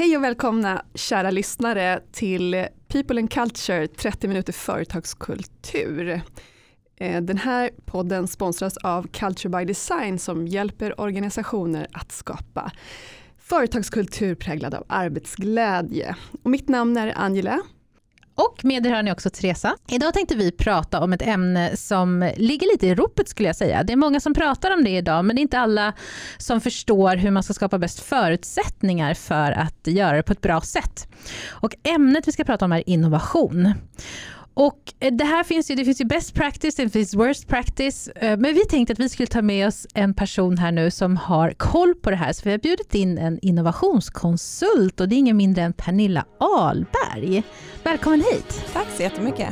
Hej och välkomna kära lyssnare till People and Culture 30 minuter företagskultur. Eh, den här podden sponsras av Culture by Design som hjälper organisationer att skapa företagskultur präglad av arbetsglädje. Och mitt namn är Angela och med er har ni också Teresa. Idag tänkte vi prata om ett ämne som ligger lite i ropet skulle jag säga. Det är många som pratar om det idag men det är inte alla som förstår hur man ska skapa bäst förutsättningar för att göra det på ett bra sätt. Och ämnet vi ska prata om är innovation. Och eh, det här finns ju, det finns ju best practice, det finns worst practice, eh, men vi tänkte att vi skulle ta med oss en person här nu som har koll på det här, så vi har bjudit in en innovationskonsult och det är ingen mindre än Pernilla Ahlberg. Välkommen hit! Tack så jättemycket!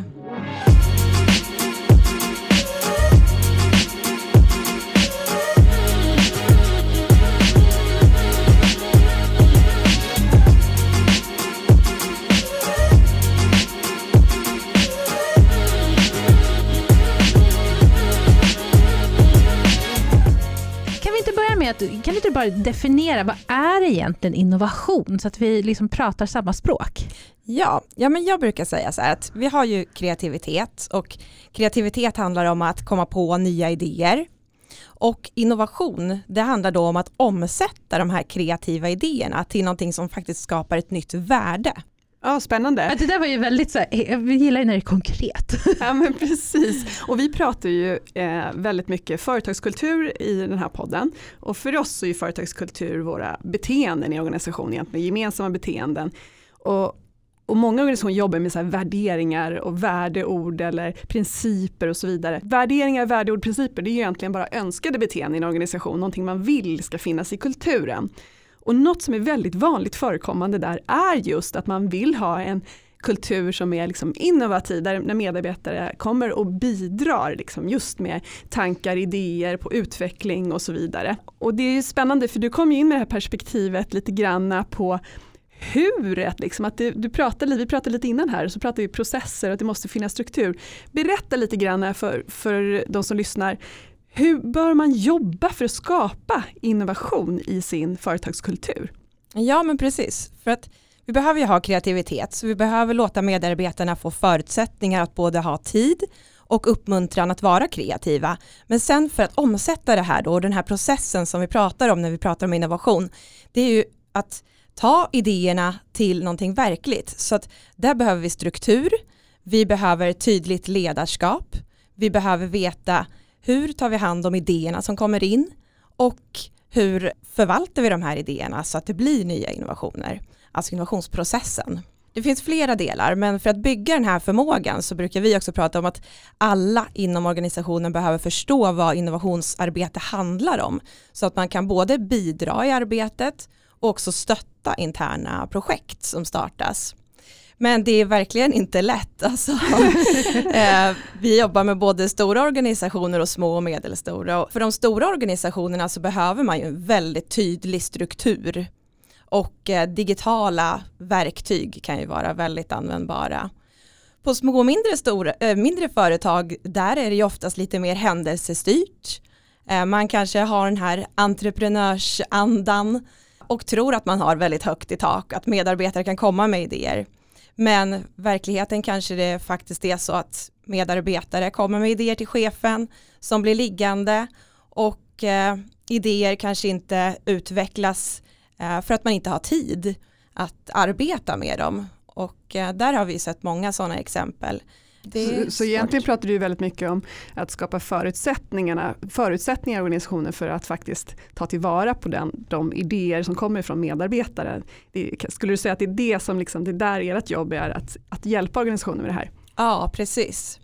Bara definiera, vad är egentligen innovation? Så att vi liksom pratar samma språk. Ja, ja men jag brukar säga så här att vi har ju kreativitet och kreativitet handlar om att komma på nya idéer. Och innovation, det handlar då om att omsätta de här kreativa idéerna till någonting som faktiskt skapar ett nytt värde. Ja, spännande. Ja, det där var ju väldigt så här, vi gillar ju när det är konkret. Ja men precis, och vi pratar ju eh, väldigt mycket företagskultur i den här podden. Och för oss är ju företagskultur våra beteenden i organisationen, egentligen gemensamma beteenden. Och, och många organisationer jobbar med så värderingar och värdeord eller principer och så vidare. Värderingar, värdeord, principer det är ju egentligen bara önskade beteenden i en organisation, någonting man vill ska finnas i kulturen. Och något som är väldigt vanligt förekommande där är just att man vill ha en kultur som är liksom innovativ, där medarbetare kommer och bidrar liksom just med tankar, idéer på utveckling och så vidare. Och det är spännande för du kom in med det här perspektivet lite granna på hur, liksom, att du, du pratade, vi pratade lite innan här, så pratade vi processer och att det måste finnas struktur. Berätta lite grann för, för de som lyssnar, hur bör man jobba för att skapa innovation i sin företagskultur? Ja men precis, för att vi behöver ju ha kreativitet så vi behöver låta medarbetarna få förutsättningar att både ha tid och uppmuntran att vara kreativa. Men sen för att omsätta det här då, den här processen som vi pratar om när vi pratar om innovation, det är ju att ta idéerna till någonting verkligt. Så att där behöver vi struktur, vi behöver tydligt ledarskap, vi behöver veta hur tar vi hand om idéerna som kommer in och hur förvaltar vi de här idéerna så att det blir nya innovationer, alltså innovationsprocessen. Det finns flera delar, men för att bygga den här förmågan så brukar vi också prata om att alla inom organisationen behöver förstå vad innovationsarbete handlar om, så att man kan både bidra i arbetet och också stötta interna projekt som startas. Men det är verkligen inte lätt. Alltså. eh, vi jobbar med både stora organisationer och små och medelstora. För de stora organisationerna så behöver man ju en väldigt tydlig struktur. Och eh, digitala verktyg kan ju vara väldigt användbara. På små och mindre, stora, äh, mindre företag, där är det ju oftast lite mer händelsestyrt. Eh, man kanske har den här entreprenörsandan och tror att man har väldigt högt i tak, att medarbetare kan komma med idéer. Men verkligheten kanske det faktiskt är så att medarbetare kommer med idéer till chefen som blir liggande och eh, idéer kanske inte utvecklas eh, för att man inte har tid att arbeta med dem. Och eh, där har vi sett många sådana exempel. Så, så egentligen pratar du väldigt mycket om att skapa förutsättningarna, förutsättningar i organisationen för att faktiskt ta tillvara på den, de idéer som kommer från medarbetare. Det, skulle du säga att det är det som liksom, det är där ert jobb är, att, att hjälpa organisationen med det här? Ja, precis.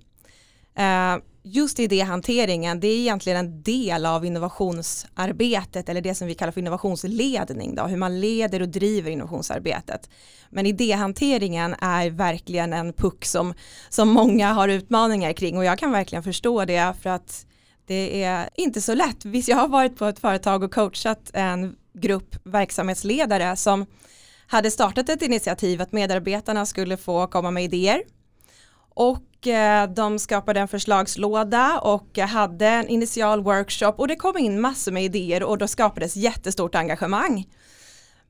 Eh, just idéhanteringen, det är egentligen en del av innovationsarbetet eller det som vi kallar för innovationsledning, då, hur man leder och driver innovationsarbetet. Men idéhanteringen är verkligen en puck som, som många har utmaningar kring och jag kan verkligen förstå det för att det är inte så lätt. Visst, jag har varit på ett företag och coachat en grupp verksamhetsledare som hade startat ett initiativ att medarbetarna skulle få komma med idéer och Eh, de skapade en förslagslåda och hade en initial workshop och det kom in massor med idéer och då skapades jättestort engagemang.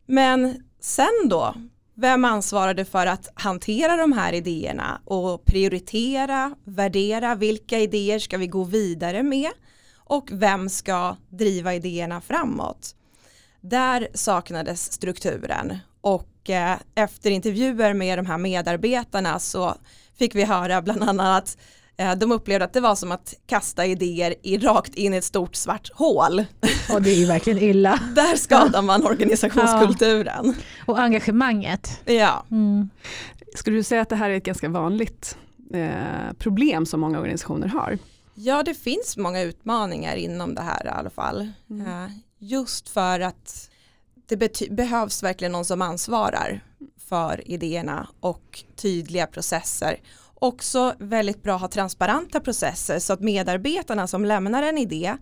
Men sen då, vem ansvarade för att hantera de här idéerna och prioritera, värdera vilka idéer ska vi gå vidare med och vem ska driva idéerna framåt. Där saknades strukturen och eh, efter intervjuer med de här medarbetarna så fick vi höra bland annat att eh, de upplevde att det var som att kasta idéer i rakt in i ett stort svart hål. Och det är ju verkligen illa. Där skadar man organisationskulturen. Ja. Och engagemanget. Ja. Mm. Skulle du säga att det här är ett ganska vanligt eh, problem som många organisationer har? Ja, det finns många utmaningar inom det här i alla fall. Mm. Eh, just för att det behövs verkligen någon som ansvarar för idéerna och tydliga processer. Också väldigt bra att ha transparenta processer så att medarbetarna som lämnar en idé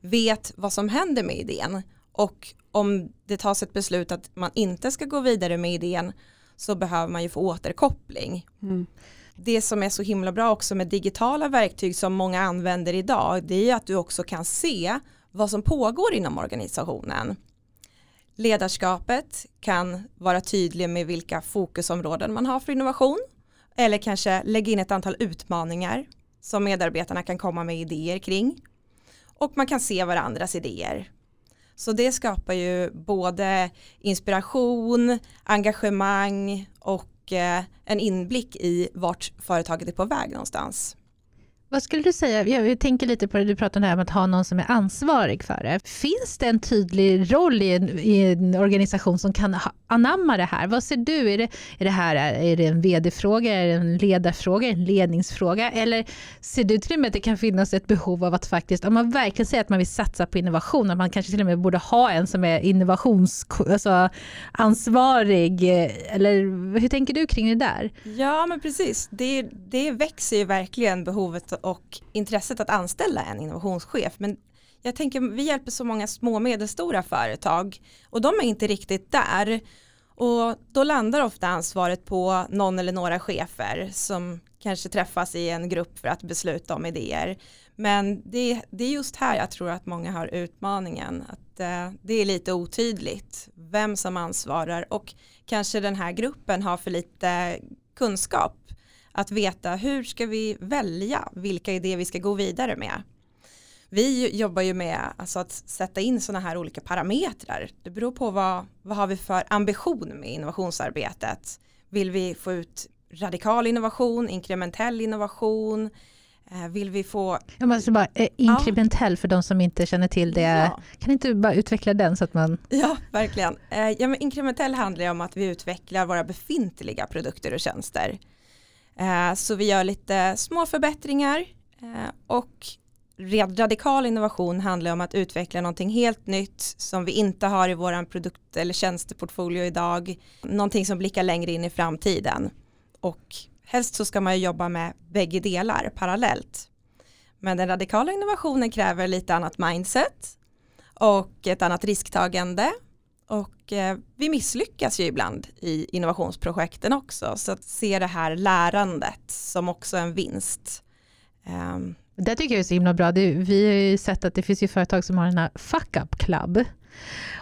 vet vad som händer med idén och om det tas ett beslut att man inte ska gå vidare med idén så behöver man ju få återkoppling. Mm. Det som är så himla bra också med digitala verktyg som många använder idag det är att du också kan se vad som pågår inom organisationen. Ledarskapet kan vara tydlig med vilka fokusområden man har för innovation eller kanske lägga in ett antal utmaningar som medarbetarna kan komma med idéer kring. Och man kan se varandras idéer. Så det skapar ju både inspiration, engagemang och eh, en inblick i vart företaget är på väg någonstans. Vad skulle du säga, jag tänker lite på det du pratade om att ha någon som är ansvarig för det. Finns det en tydlig roll i en, i en organisation som kan anamma det här? Vad ser du? Är det, är det här är det en vd-fråga, är det en ledarfråga, en ledningsfråga? Eller ser du till och med att det kan finnas ett behov av att faktiskt, om man verkligen säger att man vill satsa på innovation, att man kanske till och med borde ha en som är innovationsansvarig? Alltså, eller hur tänker du kring det där? Ja, men precis. Det, det växer ju verkligen behovet och intresset att anställa en innovationschef. Men jag tänker, vi hjälper så många små och medelstora företag och de är inte riktigt där. Och då landar ofta ansvaret på någon eller några chefer som kanske träffas i en grupp för att besluta om idéer. Men det, det är just här jag tror att många har utmaningen. Att eh, det är lite otydligt vem som ansvarar och kanske den här gruppen har för lite kunskap att veta hur ska vi välja vilka idéer vi ska gå vidare med. Vi jobbar ju med alltså att sätta in sådana här olika parametrar. Det beror på vad, vad har vi för ambition med innovationsarbetet. Vill vi få ut radikal innovation, inkrementell innovation, eh, vill vi få... Jag måste bara, eh, inkrementell ja. för de som inte känner till det. Ja. Kan inte du bara utveckla den så att man... Ja, verkligen. Eh, ja, men inkrementell handlar ju om att vi utvecklar våra befintliga produkter och tjänster. Eh, så vi gör lite små förbättringar eh, och radikal innovation handlar om att utveckla någonting helt nytt som vi inte har i vår produkt eller tjänsteportfolio idag. Någonting som blickar längre in i framtiden. Och helst så ska man jobba med bägge delar parallellt. Men den radikala innovationen kräver lite annat mindset och ett annat risktagande och eh, vi misslyckas ju ibland i innovationsprojekten också. Så att se det här lärandet som också en vinst. Um. Det tycker jag är så himla bra. Det, vi har ju sett att det finns ju företag som har den här fuck up club.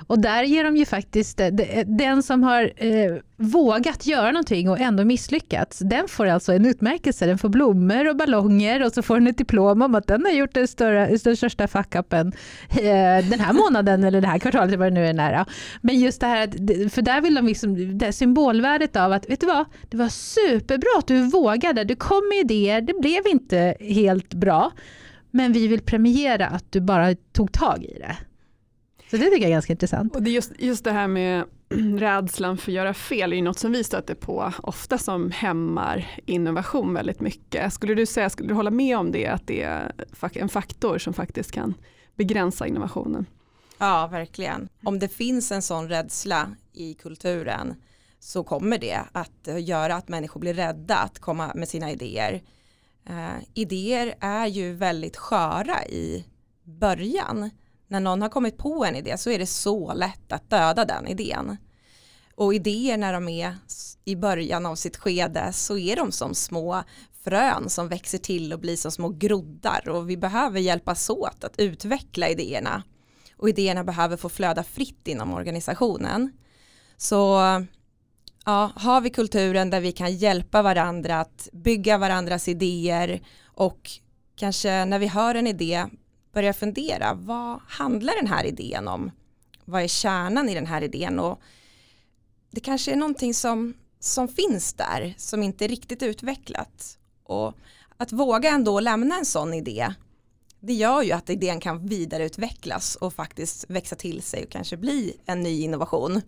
Och där ger de ju faktiskt, eh, eh, den som har eh, vågat göra någonting och ändå misslyckats, den får alltså en utmärkelse. Den får blommor och ballonger och så får den ett diplom om att den har gjort den, större, den största fuck-upen eh, den här månaden eller det här kvartalet, vad det nu är nära. Men just det här, för där vill de liksom, det symbolvärdet av att, vet du vad, det var superbra att du vågade, du kom med idéer, det blev inte helt bra, men vi vill premiera att du bara tog tag i det. Så det tycker jag är ganska intressant. Och det just, just det här med rädslan för att göra fel är ju något som vi stöter på ofta som hämmar innovation väldigt mycket. Skulle du säga, skulle du hålla med om det, att det är en faktor som faktiskt kan begränsa innovationen? Ja, verkligen. Om det finns en sån rädsla i kulturen så kommer det att göra att människor blir rädda att komma med sina idéer. Uh, idéer är ju väldigt sköra i början när någon har kommit på en idé så är det så lätt att döda den idén. Och idéer när de är i början av sitt skede så är de som små frön som växer till och blir som små groddar och vi behöver hjälpas åt att utveckla idéerna. Och idéerna behöver få flöda fritt inom organisationen. Så ja, har vi kulturen där vi kan hjälpa varandra att bygga varandras idéer och kanske när vi hör en idé börja fundera, vad handlar den här idén om? Vad är kärnan i den här idén? Och det kanske är någonting som, som finns där som inte är riktigt utvecklat. Och att våga ändå lämna en sån idé det gör ju att idén kan vidareutvecklas och faktiskt växa till sig och kanske bli en ny innovation.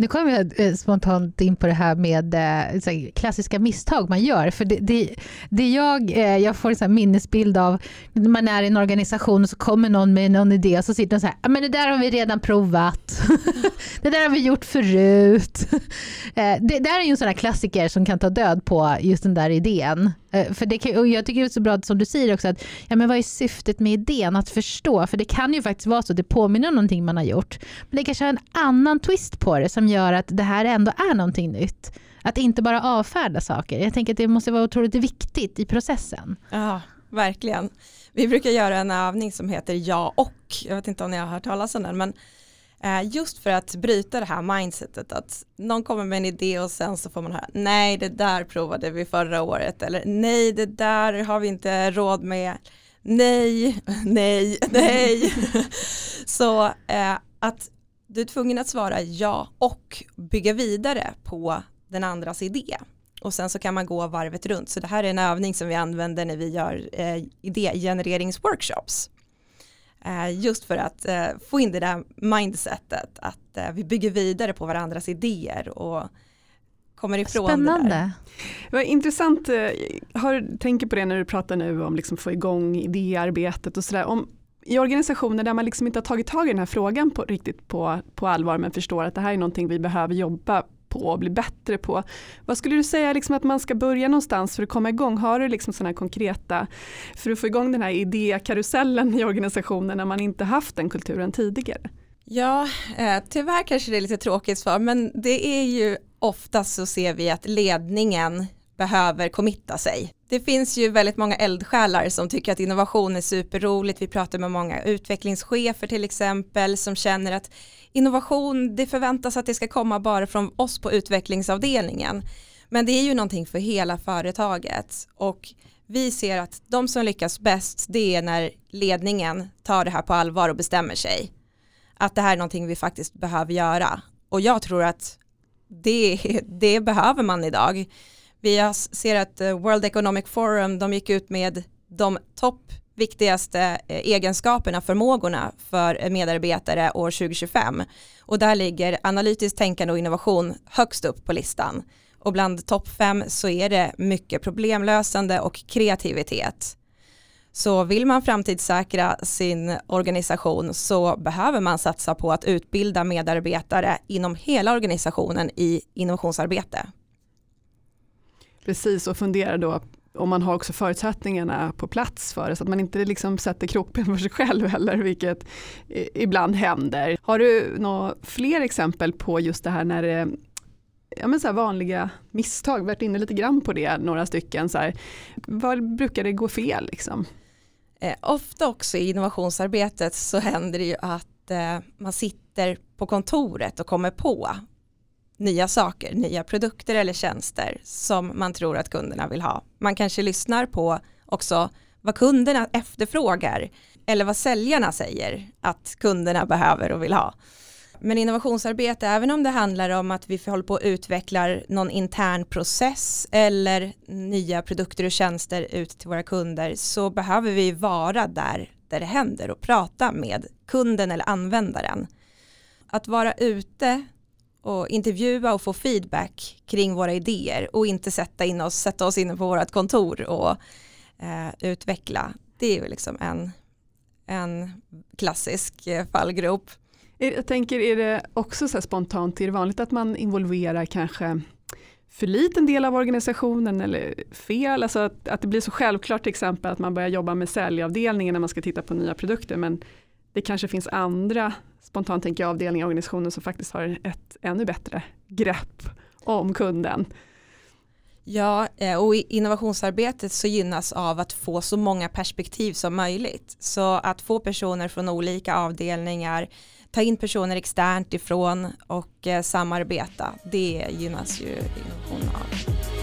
Nu kommer jag eh, spontant in på det här med eh, klassiska misstag man gör. För det, det, det jag, eh, jag får en minnesbild av när man är i en organisation och så kommer någon med någon idé och så sitter de så här, men det där har vi redan provat. det där har vi gjort förut. det där är ju en sån här klassiker som kan ta död på just den där idén. Eh, för det kan, och jag tycker det är så bra som du säger också att ja, men vad är syftet med idén att förstå? För det kan ju faktiskt vara så att det påminner om någonting man har gjort. Men det kanske har en annan twist på det som gör att det här ändå är någonting nytt. Att inte bara avfärda saker. Jag tänker att det måste vara otroligt viktigt i processen. Ja, verkligen. Vi brukar göra en övning som heter ja och. Jag vet inte om ni har hört talas om den, men just för att bryta det här mindsetet att någon kommer med en idé och sen så får man höra nej det där provade vi förra året eller nej det där har vi inte råd med nej, nej, nej. så eh, att du är tvungen att svara ja och bygga vidare på den andras idé. Och sen så kan man gå varvet runt. Så det här är en övning som vi använder när vi gör eh, idégenereringsworkshops. Eh, just för att eh, få in det där mindsetet att eh, vi bygger vidare på varandras idéer och kommer ifrån Spännande. det där. Vad intressant, har, tänker på det när du pratar nu om liksom få igång idéarbetet och sådär i organisationer där man liksom inte har tagit tag i den här frågan på, riktigt på, på allvar men förstår att det här är någonting vi behöver jobba på och bli bättre på. Vad skulle du säga liksom att man ska börja någonstans för att komma igång? Har du liksom sådana konkreta, för att få igång den här idékarusellen i organisationen när man inte haft den kulturen tidigare? Ja, eh, tyvärr kanske det är lite tråkigt svar, men det är ju oftast så ser vi att ledningen behöver committa sig. Det finns ju väldigt många eldsjälar som tycker att innovation är superroligt. Vi pratar med många utvecklingschefer till exempel som känner att innovation, det förväntas att det ska komma bara från oss på utvecklingsavdelningen. Men det är ju någonting för hela företaget och vi ser att de som lyckas bäst det är när ledningen tar det här på allvar och bestämmer sig. Att det här är någonting vi faktiskt behöver göra. Och jag tror att det, det behöver man idag. Vi ser att eh, World Economic Forum, de gick ut med de topp viktigaste eh, egenskaperna, förmågorna för eh, medarbetare år 2025. Och där ligger analytiskt tänkande och innovation högst upp på listan. Och bland topp fem så är det mycket problemlösande och kreativitet. Så vill man framtidssäkra sin organisation så behöver man satsa på att utbilda medarbetare inom hela organisationen i innovationsarbete. Precis och fundera då om man har också förutsättningarna på plats för det så att man inte liksom sätter krokben för sig själv heller vilket ibland händer. Har du några fler exempel på just det här när det ja, men så här vanliga misstag, varit inne lite grann på det, några stycken. Så här, var brukar det gå fel? Liksom? Eh, ofta också i innovationsarbetet så händer det ju att eh, man sitter på kontoret och kommer på nya saker, nya produkter eller tjänster som man tror att kunderna vill ha. Man kanske lyssnar på också vad kunderna efterfrågar eller vad säljarna säger att kunderna behöver och vill ha. Men innovationsarbete, även om det handlar om att vi håller på att utveckla någon intern process eller nya produkter och tjänster ut till våra kunder så behöver vi vara där, där det händer och prata med kunden eller användaren. Att vara ute och intervjua och få feedback kring våra idéer och inte sätta, in oss, sätta oss inne på vårt kontor och eh, utveckla. Det är ju liksom en, en klassisk eh, fallgrop. Eh, jag tänker, är det också så spontant, är det vanligt att man involverar kanske för liten del av organisationen eller fel? Alltså att, att det blir så självklart till exempel att man börjar jobba med säljavdelningen när man ska titta på nya produkter men det kanske finns andra, spontant tänker jag, avdelningar i organisationen som faktiskt har ett ännu bättre grepp om kunden. Ja, eh, och i innovationsarbetet så gynnas av att få så många perspektiv som möjligt. Så att få personer från olika avdelningar ta in personer externt ifrån och eh, samarbeta. Det gynnas ju innovation av.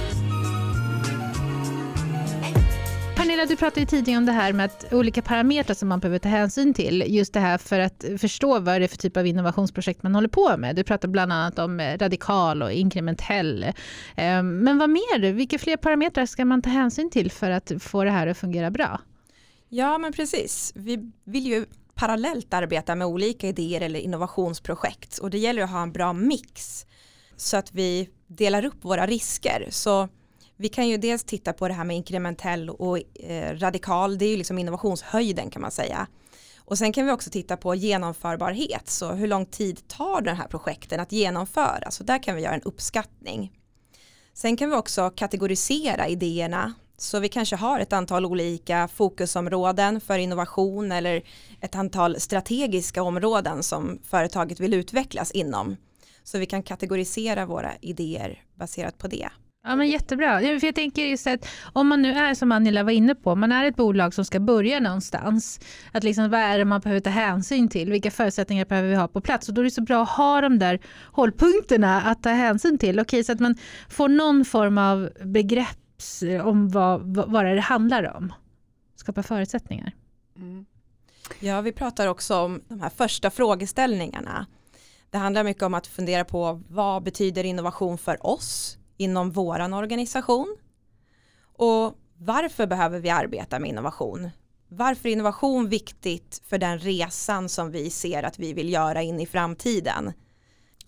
Camilla, du pratade tidigare om det här med att olika parametrar som man behöver ta hänsyn till. Just det här för att förstå vad det är för typ av innovationsprojekt man håller på med. Du pratade bland annat om eh, radikal och inkrementell. Ehm, men vad mer? Vilka fler parametrar ska man ta hänsyn till för att få det här att fungera bra? Ja, men precis. Vi vill ju parallellt arbeta med olika idéer eller innovationsprojekt och det gäller att ha en bra mix så att vi delar upp våra risker. Så vi kan ju dels titta på det här med inkrementell och eh, radikal, det är ju liksom innovationshöjden kan man säga. Och sen kan vi också titta på genomförbarhet, så hur lång tid tar den här projekten att genomföra? Så där kan vi göra en uppskattning. Sen kan vi också kategorisera idéerna, så vi kanske har ett antal olika fokusområden för innovation eller ett antal strategiska områden som företaget vill utvecklas inom. Så vi kan kategorisera våra idéer baserat på det. Ja, men jättebra. För jag tänker just att om man nu är som Anila var inne på, man är ett bolag som ska börja någonstans. Att liksom, vad är det man behöver ta hänsyn till? Vilka förutsättningar behöver vi ha på plats? Och då är det så bra att ha de där hållpunkterna att ta hänsyn till. Okej, så att man får någon form av begrepp om vad, vad det handlar om. Skapa förutsättningar. Mm. Ja, vi pratar också om de här första frågeställningarna. Det handlar mycket om att fundera på vad betyder innovation för oss? Inom våran organisation? Och varför behöver vi arbeta med innovation? Varför är innovation viktigt för den resan som vi ser att vi vill göra in i framtiden?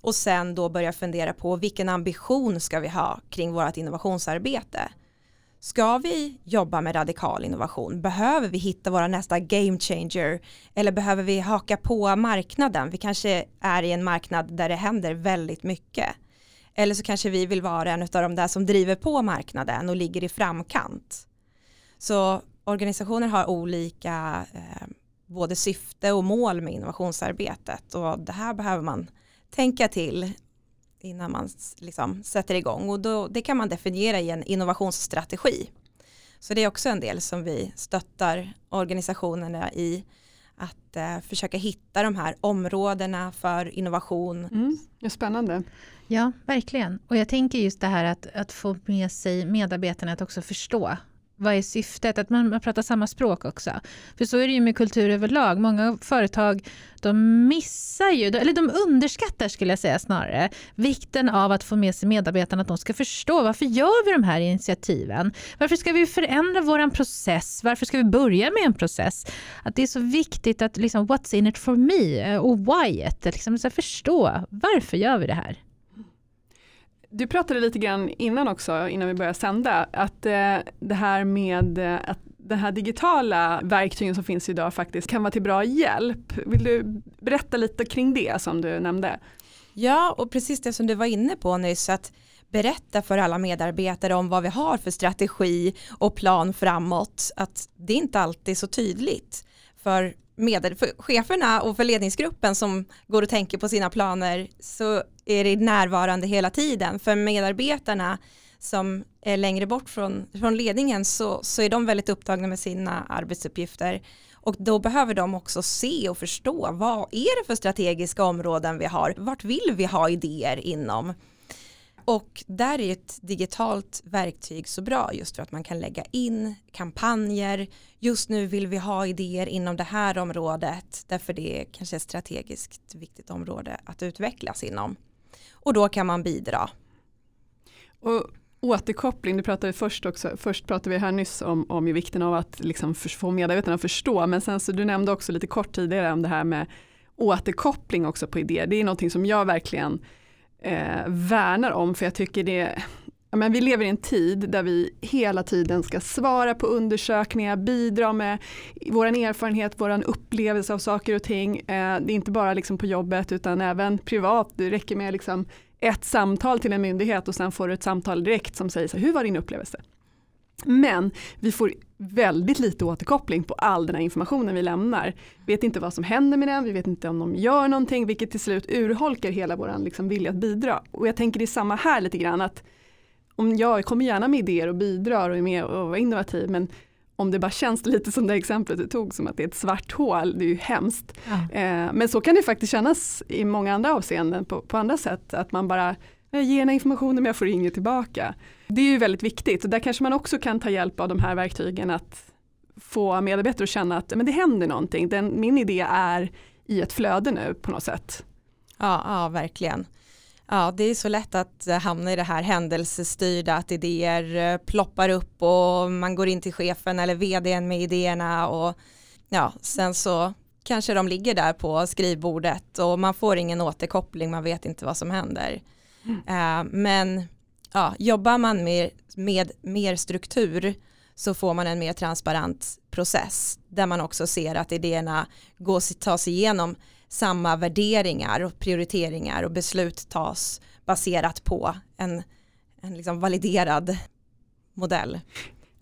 Och sen då börja fundera på vilken ambition ska vi ha kring vårt innovationsarbete? Ska vi jobba med radikal innovation? Behöver vi hitta våra nästa game changer? Eller behöver vi haka på marknaden? Vi kanske är i en marknad där det händer väldigt mycket. Eller så kanske vi vill vara en av de där som driver på marknaden och ligger i framkant. Så organisationer har olika eh, både syfte och mål med innovationsarbetet och det här behöver man tänka till innan man liksom sätter igång och då, det kan man definiera i en innovationsstrategi. Så det är också en del som vi stöttar organisationerna i att eh, försöka hitta de här områdena för innovation. Mm, det är spännande. Ja, verkligen. Och jag tänker just det här att, att få med sig medarbetarna att också förstå vad är syftet? Att man pratar samma språk också. För så är det ju med kultur överlag. Många företag de missar ju, eller de underskattar skulle jag säga snarare, vikten av att få med sig medarbetarna att de ska förstå varför gör vi de här initiativen? Varför ska vi förändra vår process? Varför ska vi börja med en process? Att det är så viktigt att liksom, what's in it for me eh, och why it, liksom, så förstå varför gör vi det här? Du pratade lite grann innan också, innan vi började sända, att eh, det här med eh, att den här digitala verktygen som finns idag faktiskt kan vara till bra hjälp. Vill du berätta lite kring det som du nämnde? Ja, och precis det som du var inne på nyss, att berätta för alla medarbetare om vad vi har för strategi och plan framåt, att det är inte alltid så tydligt. För med, för cheferna och för ledningsgruppen som går och tänker på sina planer så är det närvarande hela tiden. För medarbetarna som är längre bort från, från ledningen så, så är de väldigt upptagna med sina arbetsuppgifter. Och då behöver de också se och förstå vad är det för strategiska områden vi har? Vart vill vi ha idéer inom? Och där är ett digitalt verktyg så bra just för att man kan lägga in kampanjer. Just nu vill vi ha idéer inom det här området därför det är kanske ett strategiskt viktigt område att utvecklas inom. Och då kan man bidra. Och återkoppling, du pratade först också, först pratade vi här nyss om, om vikten av att liksom få medarbetarna att förstå, men sen så du nämnde också lite kort tidigare om det här med återkoppling också på idéer. Det är någonting som jag verkligen eh, värnar om för jag tycker det Ja, men vi lever i en tid där vi hela tiden ska svara på undersökningar, bidra med vår erfarenhet, vår upplevelse av saker och ting. Eh, det är inte bara liksom på jobbet utan även privat. Det räcker med liksom ett samtal till en myndighet och sen får du ett samtal direkt som säger så hur var din upplevelse? Men vi får väldigt lite återkoppling på all den här informationen vi lämnar. Vi vet inte vad som händer med den, vi vet inte om de gör någonting, vilket till slut urholkar hela vår liksom vilja att bidra. Och jag tänker det är samma här lite grann, att om jag kommer gärna med idéer och bidrar och är med och är innovativ, men om det bara känns lite som det exemplet du tog som att det är ett svart hål, det är ju hemskt. Ja. Eh, men så kan det faktiskt kännas i många andra avseenden på, på andra sätt, att man bara jag ger den informationen men jag får inget tillbaka. Det är ju väldigt viktigt och där kanske man också kan ta hjälp av de här verktygen att få medarbetare att känna att men det händer någonting, Den, min idé är i ett flöde nu på något sätt. Ja, ja, verkligen. Ja, det är så lätt att eh, hamna i det här händelsestyrda, att idéer eh, ploppar upp och man går in till chefen eller vdn med idéerna och ja, sen så kanske de ligger där på skrivbordet och man får ingen återkoppling, man vet inte vad som händer. Eh, men ja, jobbar man med, med mer struktur så får man en mer transparent process där man också ser att idéerna går, tas igenom samma värderingar och prioriteringar och beslut tas baserat på en, en liksom validerad modell.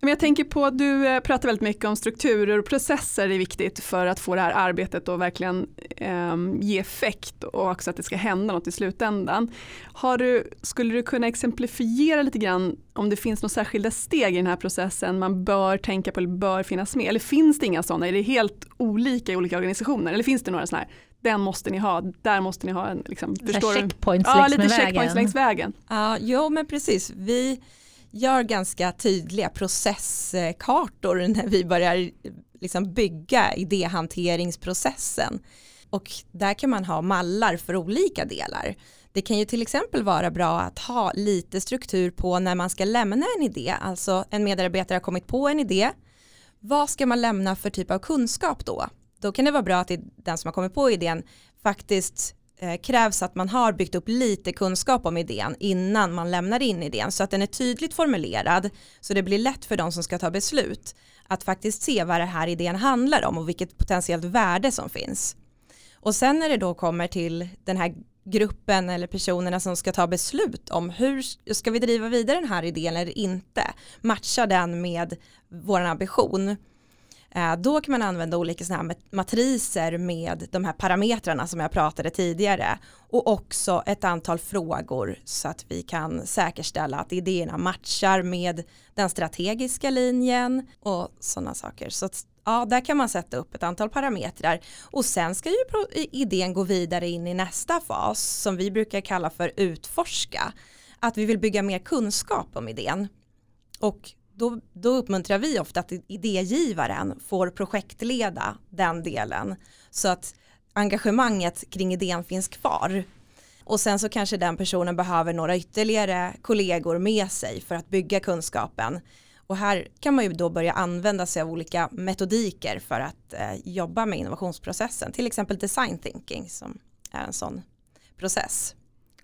Men jag tänker på, du eh, pratar väldigt mycket om strukturer och processer är viktigt för att få det här arbetet att verkligen eh, ge effekt och också att det ska hända något i slutändan. Har du, skulle du kunna exemplifiera lite grann om det finns några särskilda steg i den här processen man bör tänka på eller bör finnas med? Eller finns det inga sådana? Är det helt olika i olika organisationer? Eller finns det några sådana här, den måste ni ha, där måste ni ha en, liksom, förstår checkpoints du? längs ja, lite checkpoints vägen. längs vägen. Ja, jo men precis. Vi gör ganska tydliga processkartor när vi börjar liksom bygga idéhanteringsprocessen. Och där kan man ha mallar för olika delar. Det kan ju till exempel vara bra att ha lite struktur på när man ska lämna en idé. Alltså en medarbetare har kommit på en idé. Vad ska man lämna för typ av kunskap då? Då kan det vara bra att den som har kommit på idén faktiskt Eh, krävs att man har byggt upp lite kunskap om idén innan man lämnar in idén. Så att den är tydligt formulerad så det blir lätt för de som ska ta beslut att faktiskt se vad det här idén handlar om och vilket potentiellt värde som finns. Och sen när det då kommer till den här gruppen eller personerna som ska ta beslut om hur ska vi driva vidare den här idén eller inte, matcha den med vår ambition. Eh, då kan man använda olika såna här matriser med de här parametrarna som jag pratade tidigare och också ett antal frågor så att vi kan säkerställa att idéerna matchar med den strategiska linjen och sådana saker. Så att, ja, där kan man sätta upp ett antal parametrar och sen ska ju idén gå vidare in i nästa fas som vi brukar kalla för utforska. Att vi vill bygga mer kunskap om idén. Och då, då uppmuntrar vi ofta att idégivaren får projektleda den delen så att engagemanget kring idén finns kvar. Och sen så kanske den personen behöver några ytterligare kollegor med sig för att bygga kunskapen. Och här kan man ju då börja använda sig av olika metodiker för att eh, jobba med innovationsprocessen. Till exempel design thinking som är en sån process.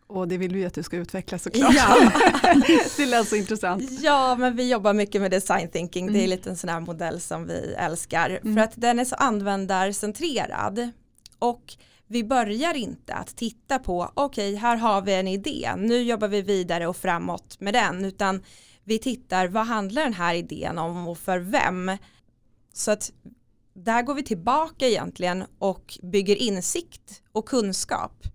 Och det vill vi att du ska utveckla såklart. Ja. det lät så intressant. Ja, men vi jobbar mycket med design thinking. Mm. Det är lite en sån här modell som vi älskar. Mm. För att den är så användarcentrerad. Och vi börjar inte att titta på, okej, okay, här har vi en idé. Nu jobbar vi vidare och framåt med den. Utan vi tittar, vad handlar den här idén om och för vem? Så att där går vi tillbaka egentligen och bygger insikt och kunskap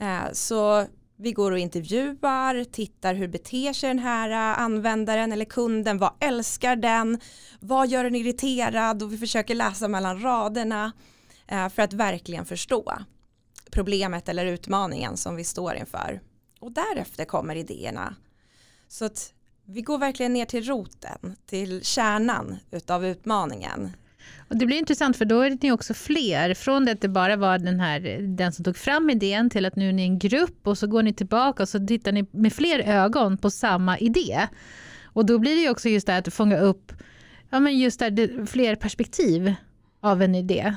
Eh, så vi går och intervjuar, tittar hur beter sig den här eh, användaren eller kunden, vad älskar den, vad gör den irriterad och vi försöker läsa mellan raderna eh, för att verkligen förstå problemet eller utmaningen som vi står inför. Och därefter kommer idéerna. Så att vi går verkligen ner till roten, till kärnan utav utmaningen. Och det blir intressant för då är ni också fler. Från det att det bara var den, här, den som tog fram idén till att nu är ni en grupp och så går ni tillbaka och så tittar ni med fler ögon på samma idé. Och då blir det också just det här att fånga upp ja, men just där, fler perspektiv av en idé.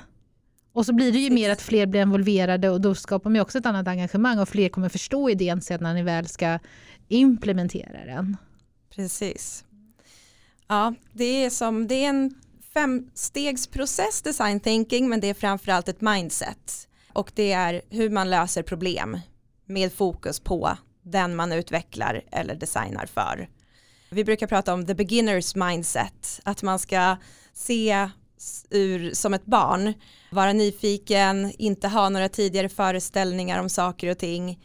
Och så blir det ju mer att fler blir involverade och då skapar man också ett annat engagemang och fler kommer förstå idén sen när ni väl ska implementera den. Precis. Ja, det är som, det är en femstegsprocess design thinking men det är framförallt ett mindset och det är hur man löser problem med fokus på den man utvecklar eller designar för. Vi brukar prata om the beginners mindset, att man ska se ur, som ett barn, vara nyfiken, inte ha några tidigare föreställningar om saker och ting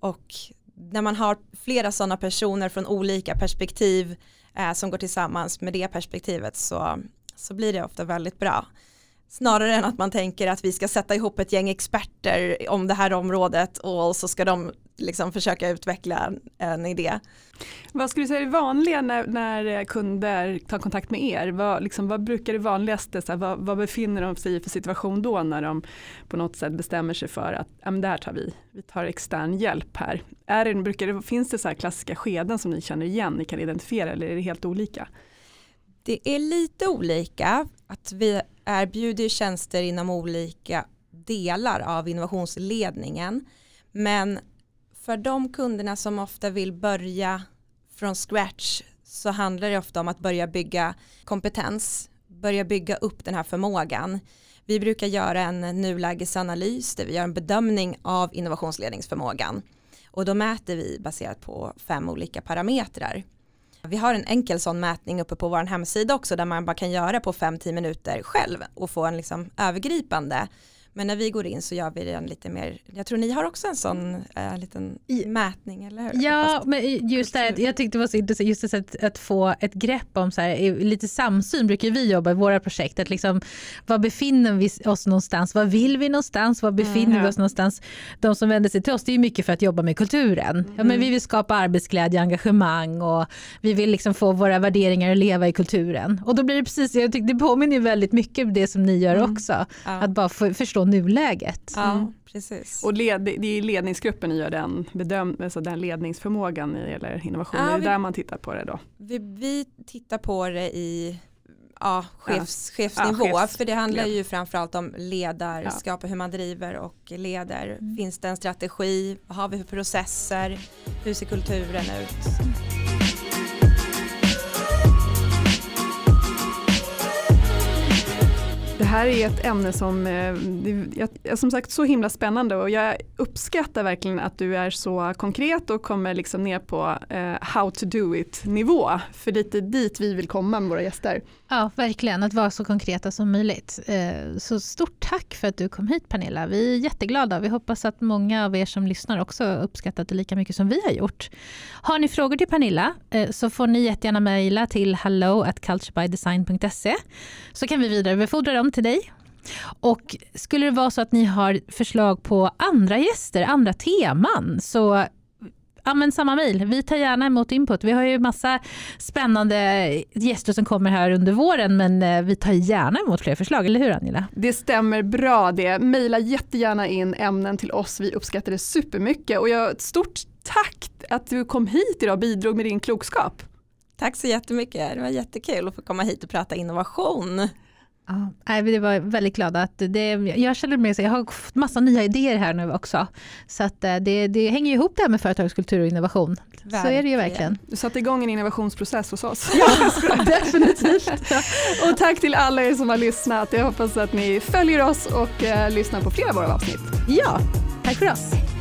och när man har flera sådana personer från olika perspektiv eh, som går tillsammans med det perspektivet så, så blir det ofta väldigt bra. Snarare än att man tänker att vi ska sätta ihop ett gäng experter om det här området och så ska de liksom försöka utveckla en idé. Vad skulle du säga är det vanliga när, när kunder tar kontakt med er? Vad, liksom, vad brukar det vanligaste, så här, vad, vad, befinner de sig i för situation då när de på något sätt bestämmer sig för att ja, men det här tar vi, vi tar extern hjälp här. Är det, brukar det, finns det så här klassiska skeden som ni känner igen, ni kan identifiera eller är det helt olika? Det är lite olika, att vi erbjuder tjänster inom olika delar av innovationsledningen. Men för de kunderna som ofta vill börja från scratch så handlar det ofta om att börja bygga kompetens, börja bygga upp den här förmågan. Vi brukar göra en nulägesanalys där vi gör en bedömning av innovationsledningsförmågan och då mäter vi baserat på fem olika parametrar. Vi har en enkel sån mätning uppe på vår hemsida också där man bara kan göra på 5-10 minuter själv och få en liksom övergripande men när vi går in så gör vi den lite mer, jag tror ni har också en sån äh, liten mätning, eller hur? Ja, Fast, men just det, jag tyckte det var så intressant, just det, att, att få ett grepp om, så här, lite samsyn brukar vi jobba i våra projekt, att liksom, var befinner vi oss någonstans, var vill vi någonstans, var befinner mm, ja. vi oss någonstans? De som vänder sig till oss, det är mycket för att jobba med kulturen. Mm. Ja, men vi vill skapa arbetsglädje, engagemang och vi vill liksom få våra värderingar att leva i kulturen. Och då blir det precis, jag tycker det påminner väldigt mycket om det som ni gör mm. också, ja. att bara få, förstå nuläget. Ja, mm. precis. Och led, det är ledningsgruppen som gör den, bedöm, alltså den ledningsförmågan när det gäller innovation. Ja, det är vi, där man tittar på det då? Vi, vi tittar på det i ja, chefs, ja. chefsnivå. Ja, chefs, för det handlar ju framförallt om ledarskap och hur man driver och leder. Mm. Finns det en strategi? Vad har vi för processer? Hur ser kulturen ut? Här är ett ämne som eh, är som sagt så himla spännande och jag uppskattar verkligen att du är så konkret och kommer liksom ner på eh, how to do it nivå. För det är dit vi vill komma med våra gäster. Ja, verkligen. Att vara så konkreta som möjligt. Eh, så stort tack för att du kom hit Pernilla. Vi är jätteglada. Vi hoppas att många av er som lyssnar också uppskattat det lika mycket som vi har gjort. Har ni frågor till Pernilla eh, så får ni jättegärna mejla till hello at culturebydesign.se så kan vi vidarebefordra dem till dig. Och skulle det vara så att ni har förslag på andra gäster, andra teman så använd samma mejl. Vi tar gärna emot input. Vi har ju massa spännande gäster som kommer här under våren men eh, vi tar gärna emot fler förslag, eller hur Angela? Det stämmer bra det. Mejla jättegärna in ämnen till oss. Vi uppskattar det supermycket och jag, ett stort tack att du kom hit idag och bidrog med din klokskap. Tack så jättemycket. Det var jättekul att få komma hit och prata innovation. Ja, vi var väldigt glada att det, jag känner mig så jag har fått massa nya idéer här nu också. Så att eh, det, det hänger ihop det här med företagskultur och innovation. Verkligen. Så är det ju verkligen. Du satte igång en innovationsprocess hos oss. Ja, definitivt. och tack till alla er som har lyssnat. Jag hoppas att ni följer oss och uh, lyssnar på flera av våra avsnitt. Ja, tack för oss.